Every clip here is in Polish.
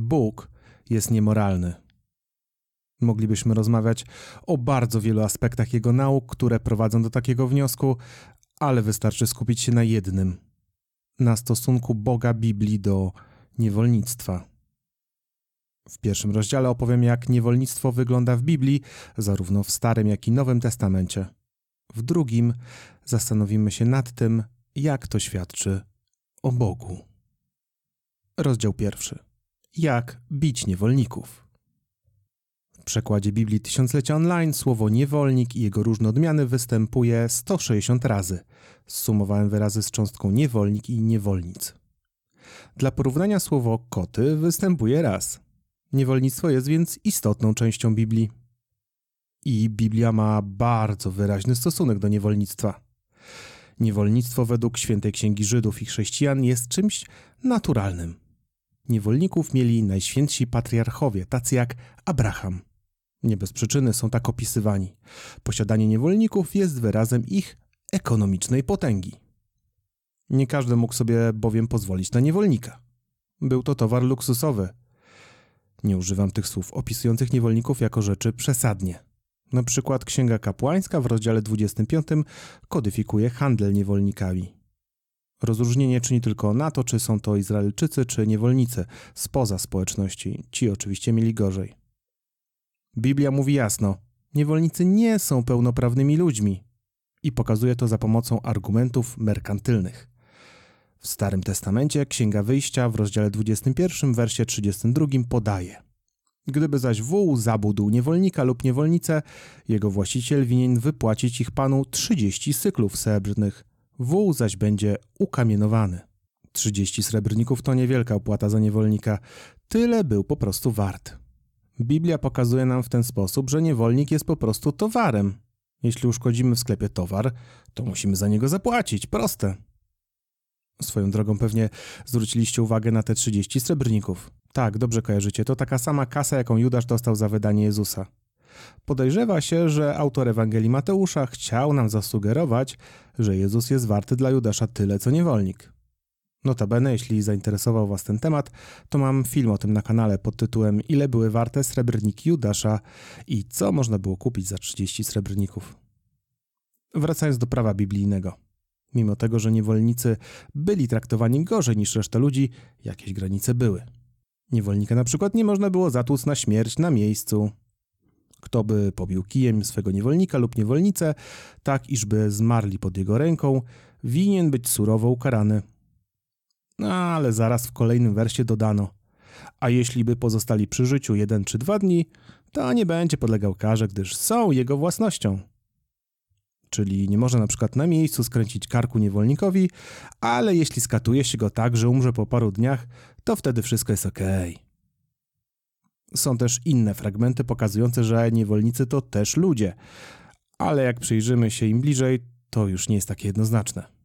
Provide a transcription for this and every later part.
Bóg jest niemoralny. Moglibyśmy rozmawiać o bardzo wielu aspektach jego nauk, które prowadzą do takiego wniosku, ale wystarczy skupić się na jednym na stosunku Boga Biblii do niewolnictwa. W pierwszym rozdziale opowiem, jak niewolnictwo wygląda w Biblii, zarówno w Starym, jak i Nowym Testamencie. W drugim zastanowimy się nad tym, jak to świadczy o Bogu. Rozdział pierwszy. Jak bić niewolników? W przekładzie Biblii Tysiąclecia Online słowo niewolnik i jego różne odmiany występuje 160 razy. Zsumowałem wyrazy z cząstką niewolnik i niewolnic. Dla porównania słowo koty występuje raz. Niewolnictwo jest więc istotną częścią Biblii. I Biblia ma bardzo wyraźny stosunek do niewolnictwa. Niewolnictwo według świętej księgi Żydów i chrześcijan jest czymś naturalnym. Niewolników mieli najświętsi patriarchowie, tacy jak Abraham. Nie bez przyczyny są tak opisywani. Posiadanie niewolników jest wyrazem ich ekonomicznej potęgi. Nie każdy mógł sobie bowiem pozwolić na niewolnika. Był to towar luksusowy. Nie używam tych słów opisujących niewolników jako rzeczy przesadnie. Na przykład Księga Kapłańska w rozdziale 25 kodyfikuje handel niewolnikami. Rozróżnienie czyni tylko na to, czy są to Izraelczycy, czy niewolnicy spoza społeczności. Ci oczywiście mieli gorzej. Biblia mówi jasno: niewolnicy nie są pełnoprawnymi ludźmi i pokazuje to za pomocą argumentów merkantylnych. W Starym Testamencie Księga Wyjścia w rozdziale 21, wersie 32 podaje: Gdyby zaś wół zabudł niewolnika lub niewolnicę, jego właściciel winien wypłacić ich panu 30 syklów srebrnych, wół zaś będzie ukamienowany. 30 srebrników to niewielka opłata za niewolnika, tyle był po prostu wart. Biblia pokazuje nam w ten sposób, że niewolnik jest po prostu towarem. Jeśli uszkodzimy w sklepie towar, to musimy za niego zapłacić. Proste. Swoją drogą pewnie zwróciliście uwagę na te 30 srebrników. Tak, dobrze kojarzycie, to taka sama kasa, jaką Judasz dostał za wydanie Jezusa. Podejrzewa się, że autor Ewangelii Mateusza chciał nam zasugerować, że Jezus jest warty dla Judasza tyle, co niewolnik. Notabene, jeśli zainteresował Was ten temat, to mam film o tym na kanale pod tytułem Ile były warte srebrniki Judasza i co można było kupić za 30 srebrników. Wracając do prawa biblijnego. Mimo tego, że niewolnicy byli traktowani gorzej niż reszta ludzi, jakieś granice były. Niewolnika na przykład nie można było zatłuc na śmierć na miejscu. Kto by pobił kijem swego niewolnika lub niewolnicę, tak iżby zmarli pod jego ręką, winien być surowo ukarany. No ale zaraz w kolejnym wersie dodano: A jeśli by pozostali przy życiu jeden czy dwa dni, to nie będzie podlegał karze, gdyż są jego własnością. Czyli nie może na przykład na miejscu skręcić karku niewolnikowi, ale jeśli skatuje się go tak, że umrze po paru dniach, to wtedy wszystko jest ok. Są też inne fragmenty pokazujące, że niewolnicy to też ludzie, ale jak przyjrzymy się im bliżej, to już nie jest takie jednoznaczne.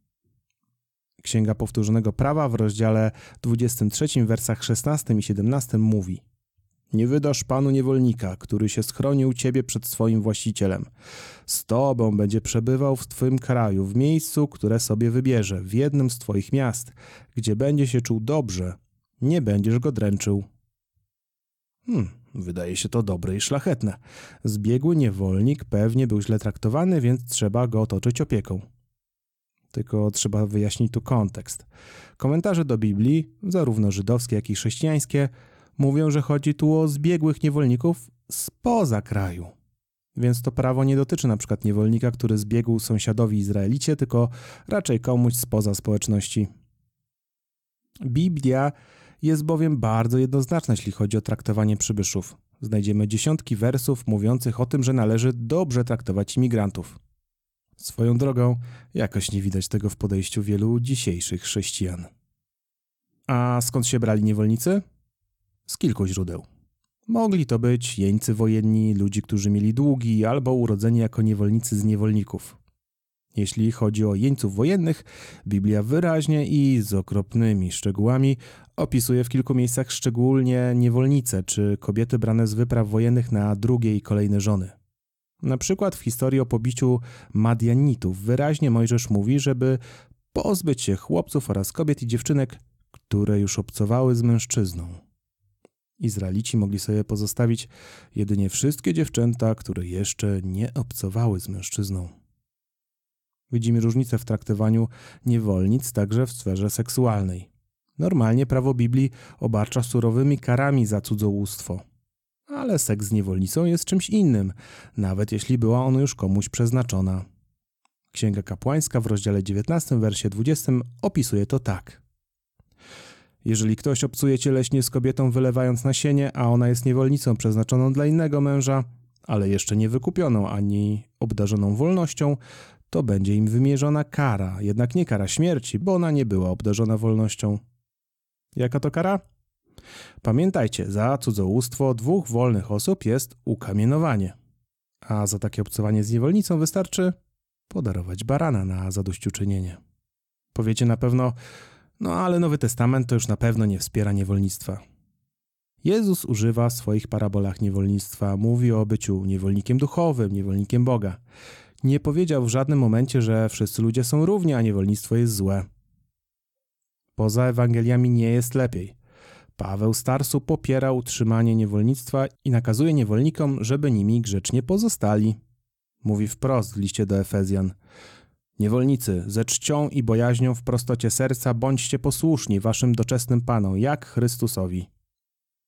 Księga Powtórzonego Prawa w rozdziale 23, wersach 16 i 17 mówi Nie wydasz panu niewolnika, który się schronił ciebie przed swoim właścicielem. Z tobą będzie przebywał w twym kraju, w miejscu, które sobie wybierze, w jednym z twoich miast, gdzie będzie się czuł dobrze. Nie będziesz go dręczył. Hmm, wydaje się to dobre i szlachetne. Zbiegły niewolnik pewnie był źle traktowany, więc trzeba go otoczyć opieką tylko trzeba wyjaśnić tu kontekst. Komentarze do Biblii, zarówno żydowskie, jak i chrześcijańskie, mówią, że chodzi tu o zbiegłych niewolników spoza kraju. Więc to prawo nie dotyczy na przykład niewolnika, który zbiegł sąsiadowi Izraelicie, tylko raczej komuś spoza społeczności. Biblia jest bowiem bardzo jednoznaczna, jeśli chodzi o traktowanie przybyszów. Znajdziemy dziesiątki wersów mówiących o tym, że należy dobrze traktować imigrantów. Swoją drogą, jakoś nie widać tego w podejściu wielu dzisiejszych chrześcijan. A skąd się brali niewolnicy? Z kilku źródeł. Mogli to być jeńcy wojenni, ludzi, którzy mieli długi, albo urodzeni jako niewolnicy z niewolników. Jeśli chodzi o jeńców wojennych, Biblia wyraźnie i z okropnymi szczegółami opisuje w kilku miejscach szczególnie niewolnice czy kobiety brane z wypraw wojennych na drugie i kolejne żony. Na przykład w historii o pobiciu Madianitów wyraźnie Mojżesz mówi, żeby pozbyć się chłopców oraz kobiet i dziewczynek, które już obcowały z mężczyzną. Izraelici mogli sobie pozostawić jedynie wszystkie dziewczęta, które jeszcze nie obcowały z mężczyzną. Widzimy różnicę w traktowaniu niewolnic także w sferze seksualnej. Normalnie prawo Biblii obarcza surowymi karami za cudzołóstwo. Ale seks z niewolnicą jest czymś innym, nawet jeśli była ona już komuś przeznaczona. Księga Kapłańska w rozdziale 19, wersie 20 opisuje to tak. Jeżeli ktoś obcuje cieleśnie z kobietą wylewając nasienie, a ona jest niewolnicą przeznaczoną dla innego męża, ale jeszcze nie wykupioną ani obdarzoną wolnością, to będzie im wymierzona kara, jednak nie kara śmierci, bo ona nie była obdarzona wolnością. Jaka to kara? Pamiętajcie, za cudzołóstwo dwóch wolnych osób jest ukamienowanie, a za takie obcowanie z niewolnicą wystarczy podarować barana na zadośćuczynienie. Powiecie na pewno, no ale Nowy Testament to już na pewno nie wspiera niewolnictwa. Jezus używa w swoich parabolach niewolnictwa, mówi o byciu niewolnikiem duchowym, niewolnikiem Boga. Nie powiedział w żadnym momencie, że wszyscy ludzie są równi, a niewolnictwo jest złe. Poza Ewangeliami nie jest lepiej. Paweł Starsu popiera utrzymanie niewolnictwa i nakazuje niewolnikom, żeby nimi grzecznie pozostali. Mówi wprost w liście do Efezjan. Niewolnicy, ze czcią i bojaźnią w prostocie serca bądźcie posłuszni waszym doczesnym panom, jak Chrystusowi.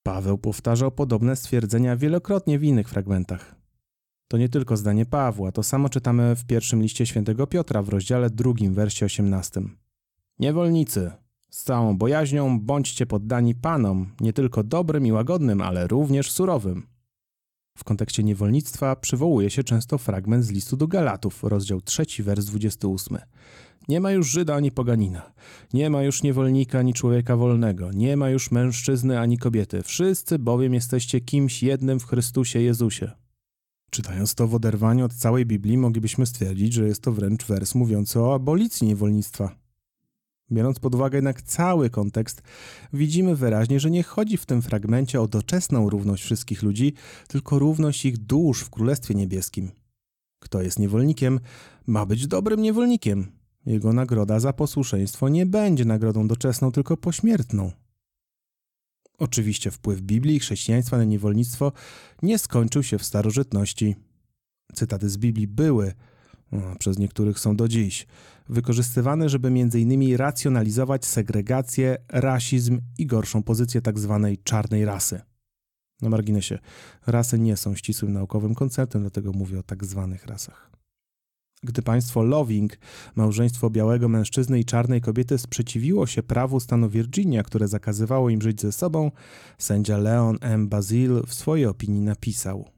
Paweł powtarzał podobne stwierdzenia wielokrotnie w innych fragmentach. To nie tylko zdanie Pawła, to samo czytamy w pierwszym liście świętego Piotra w rozdziale drugim, wersie 18. Niewolnicy, z całą bojaźnią bądźcie poddani panom, nie tylko dobrym i łagodnym, ale również surowym. W kontekście niewolnictwa przywołuje się często fragment z listu do Galatów, rozdział 3, wers 28. Nie ma już Żyda ani poganina, nie ma już niewolnika ani człowieka wolnego, nie ma już mężczyzny ani kobiety, wszyscy bowiem jesteście kimś jednym w Chrystusie Jezusie. Czytając to w oderwaniu od całej Biblii, moglibyśmy stwierdzić, że jest to wręcz wers mówiący o abolicji niewolnictwa. Biorąc pod uwagę jednak cały kontekst, widzimy wyraźnie, że nie chodzi w tym fragmencie o doczesną równość wszystkich ludzi, tylko równość ich dusz w Królestwie Niebieskim. Kto jest niewolnikiem, ma być dobrym niewolnikiem. Jego nagroda za posłuszeństwo nie będzie nagrodą doczesną, tylko pośmiertną. Oczywiście wpływ Biblii i chrześcijaństwa na niewolnictwo nie skończył się w starożytności. Cytaty z Biblii były, przez niektórych są do dziś, wykorzystywane, żeby m.in. racjonalizować segregację, rasizm i gorszą pozycję tzw. Tak czarnej rasy. Na marginesie, rasy nie są ścisłym naukowym konceptem, dlatego mówię o tak zwanych rasach. Gdy państwo Loving, małżeństwo białego mężczyzny i czarnej kobiety, sprzeciwiło się prawu stanu Virginia, które zakazywało im żyć ze sobą, sędzia Leon M. Bazil w swojej opinii napisał –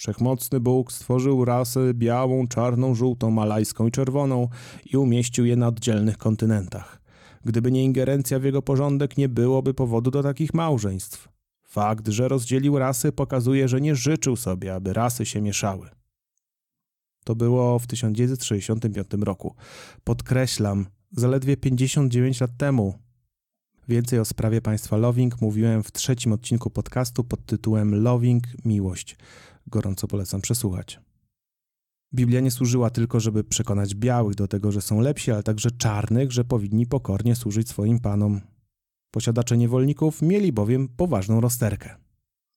Wszechmocny Bóg stworzył rasy białą, czarną, żółtą, malajską i czerwoną i umieścił je na oddzielnych kontynentach. Gdyby nie ingerencja w jego porządek, nie byłoby powodu do takich małżeństw. Fakt, że rozdzielił rasy, pokazuje, że nie życzył sobie, aby rasy się mieszały. To było w 1965 roku. Podkreślam, zaledwie 59 lat temu. Więcej o sprawie państwa Loving mówiłem w trzecim odcinku podcastu pod tytułem Loving Miłość gorąco polecam przesłuchać. Biblia nie służyła tylko, żeby przekonać białych do tego, że są lepsi, ale także czarnych, że powinni pokornie służyć swoim panom. Posiadacze niewolników mieli bowiem poważną rozterkę.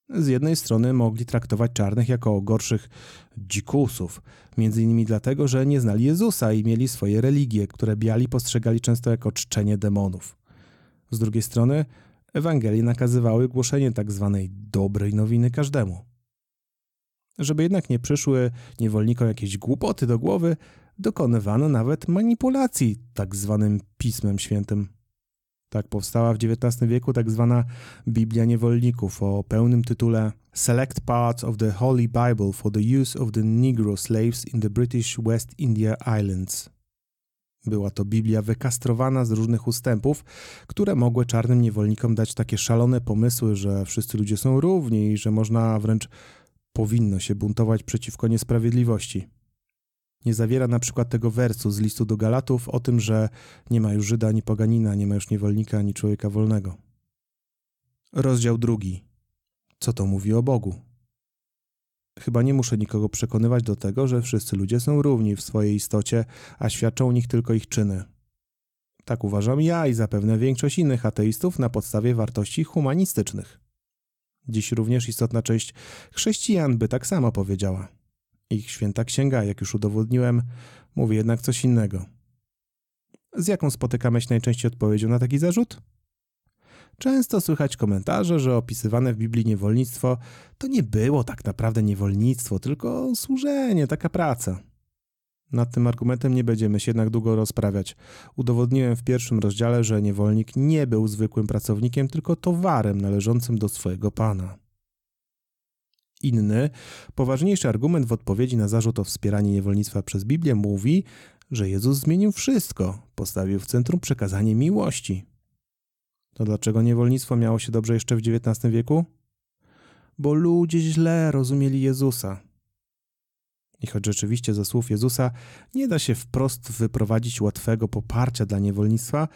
Z jednej strony mogli traktować czarnych jako gorszych dzikusów, między innymi dlatego, że nie znali Jezusa i mieli swoje religie, które biali postrzegali często jako czczenie demonów. Z drugiej strony Ewangelie nakazywały głoszenie tak zwanej dobrej nowiny każdemu. Żeby jednak nie przyszły niewolnikom jakieś głupoty do głowy, dokonywano nawet manipulacji tak zwanym Pismem Świętym. Tak powstała w XIX wieku tak zwana Biblia Niewolników o pełnym tytule Select Parts of the Holy Bible for the Use of the Negro Slaves in the British West India Islands. Była to Biblia wykastrowana z różnych ustępów, które mogły czarnym niewolnikom dać takie szalone pomysły, że wszyscy ludzie są równi i że można wręcz powinno się buntować przeciwko niesprawiedliwości. Nie zawiera na przykład tego wersu z listu do Galatów o tym, że nie ma już Żyda ani poganina, nie ma już niewolnika ani człowieka wolnego. Rozdział drugi. Co to mówi o Bogu? Chyba nie muszę nikogo przekonywać do tego, że wszyscy ludzie są równi w swojej istocie, a świadczą o nich tylko ich czyny. Tak uważam ja i zapewne większość innych ateistów na podstawie wartości humanistycznych. Dziś również istotna część chrześcijan by tak samo powiedziała. Ich święta księga, jak już udowodniłem, mówi jednak coś innego. Z jaką spotykamy się najczęściej odpowiedzią na taki zarzut? Często słychać komentarze, że opisywane w Biblii niewolnictwo to nie było tak naprawdę niewolnictwo, tylko służenie, taka praca. Nad tym argumentem nie będziemy się jednak długo rozprawiać. Udowodniłem w pierwszym rozdziale, że niewolnik nie był zwykłym pracownikiem, tylko towarem należącym do swojego pana. Inny, poważniejszy argument w odpowiedzi na zarzut o wspieranie niewolnictwa przez Biblię mówi, że Jezus zmienił wszystko, postawił w centrum przekazanie miłości. To dlaczego niewolnictwo miało się dobrze jeszcze w XIX wieku? Bo ludzie źle rozumieli Jezusa. I choć rzeczywiście ze słów Jezusa nie da się wprost wyprowadzić łatwego poparcia dla niewolnictwa,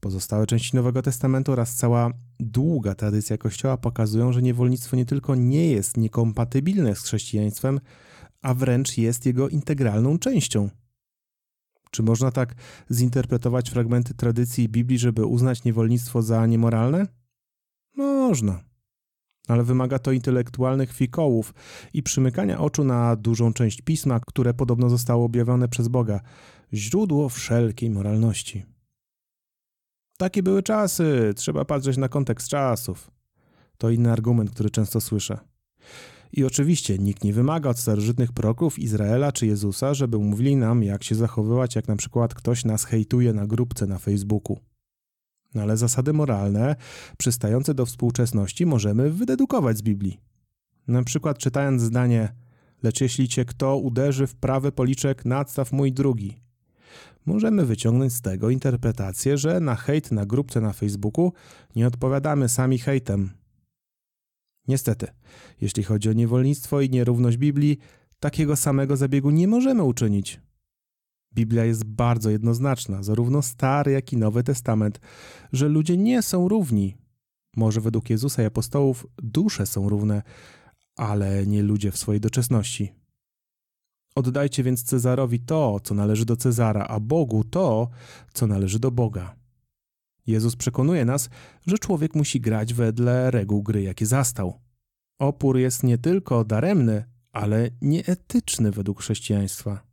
pozostałe części Nowego Testamentu oraz cała długa tradycja Kościoła pokazują, że niewolnictwo nie tylko nie jest niekompatybilne z chrześcijaństwem, a wręcz jest jego integralną częścią. Czy można tak zinterpretować fragmenty tradycji Biblii, żeby uznać niewolnictwo za niemoralne? Można. Ale wymaga to intelektualnych fikołów i przymykania oczu na dużą część pisma, które podobno zostało objawione przez Boga, źródło wszelkiej moralności. Takie były czasy, trzeba patrzeć na kontekst czasów. To inny argument, który często słyszę. I oczywiście nikt nie wymaga od starożytnych proroków Izraela czy Jezusa, żeby mówili nam, jak się zachowywać, jak na przykład ktoś nas hejtuje na grupce na Facebooku. No ale zasady moralne, przystające do współczesności, możemy wydedukować z Biblii. Na przykład czytając zdanie Lecz jeśli cię kto uderzy w prawy policzek, nadstaw mój drugi. Możemy wyciągnąć z tego interpretację, że na hejt na grupce na Facebooku nie odpowiadamy sami hejtem, Niestety, jeśli chodzi o niewolnictwo i nierówność Biblii, takiego samego zabiegu nie możemy uczynić. Biblia jest bardzo jednoznaczna, zarówno Stary, jak i Nowy Testament, że ludzie nie są równi. Może według Jezusa i apostołów dusze są równe, ale nie ludzie w swojej doczesności. Oddajcie więc Cezarowi to, co należy do Cezara, a Bogu to, co należy do Boga. Jezus przekonuje nas, że człowiek musi grać wedle reguł gry, jakie zastał. Opór jest nie tylko daremny, ale nieetyczny według chrześcijaństwa.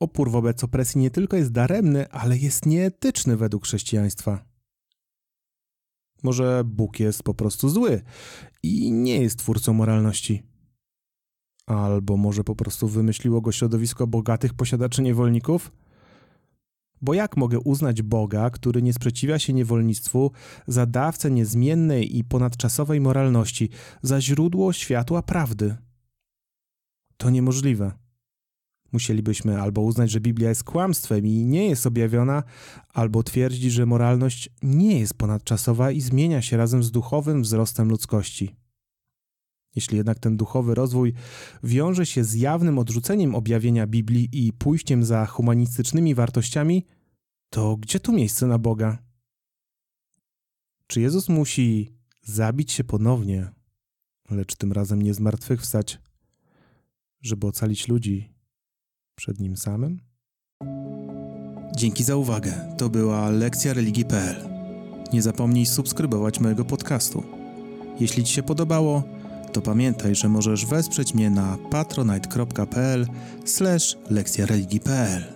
Opór wobec opresji nie tylko jest daremny, ale jest nieetyczny według chrześcijaństwa. Może Bóg jest po prostu zły i nie jest twórcą moralności. Albo może po prostu wymyśliło go środowisko bogatych posiadaczy niewolników? Bo jak mogę uznać Boga, który nie sprzeciwia się niewolnictwu, za dawcę niezmiennej i ponadczasowej moralności, za źródło światła prawdy? To niemożliwe. Musielibyśmy albo uznać, że Biblia jest kłamstwem i nie jest objawiona, albo twierdzić, że moralność nie jest ponadczasowa i zmienia się razem z duchowym wzrostem ludzkości. Jeśli jednak ten duchowy rozwój wiąże się z jawnym odrzuceniem objawienia Biblii i pójściem za humanistycznymi wartościami, to gdzie tu miejsce na Boga? Czy Jezus musi zabić się ponownie, lecz tym razem nie zmartwychwstać, żeby ocalić ludzi przed Nim samym? Dzięki za uwagę. To była lekcja religii.pl. Nie zapomnij subskrybować mojego podcastu. Jeśli Ci się podobało, to pamiętaj, że możesz wesprzeć mnie na patronite.pl/lekcja religii.pl.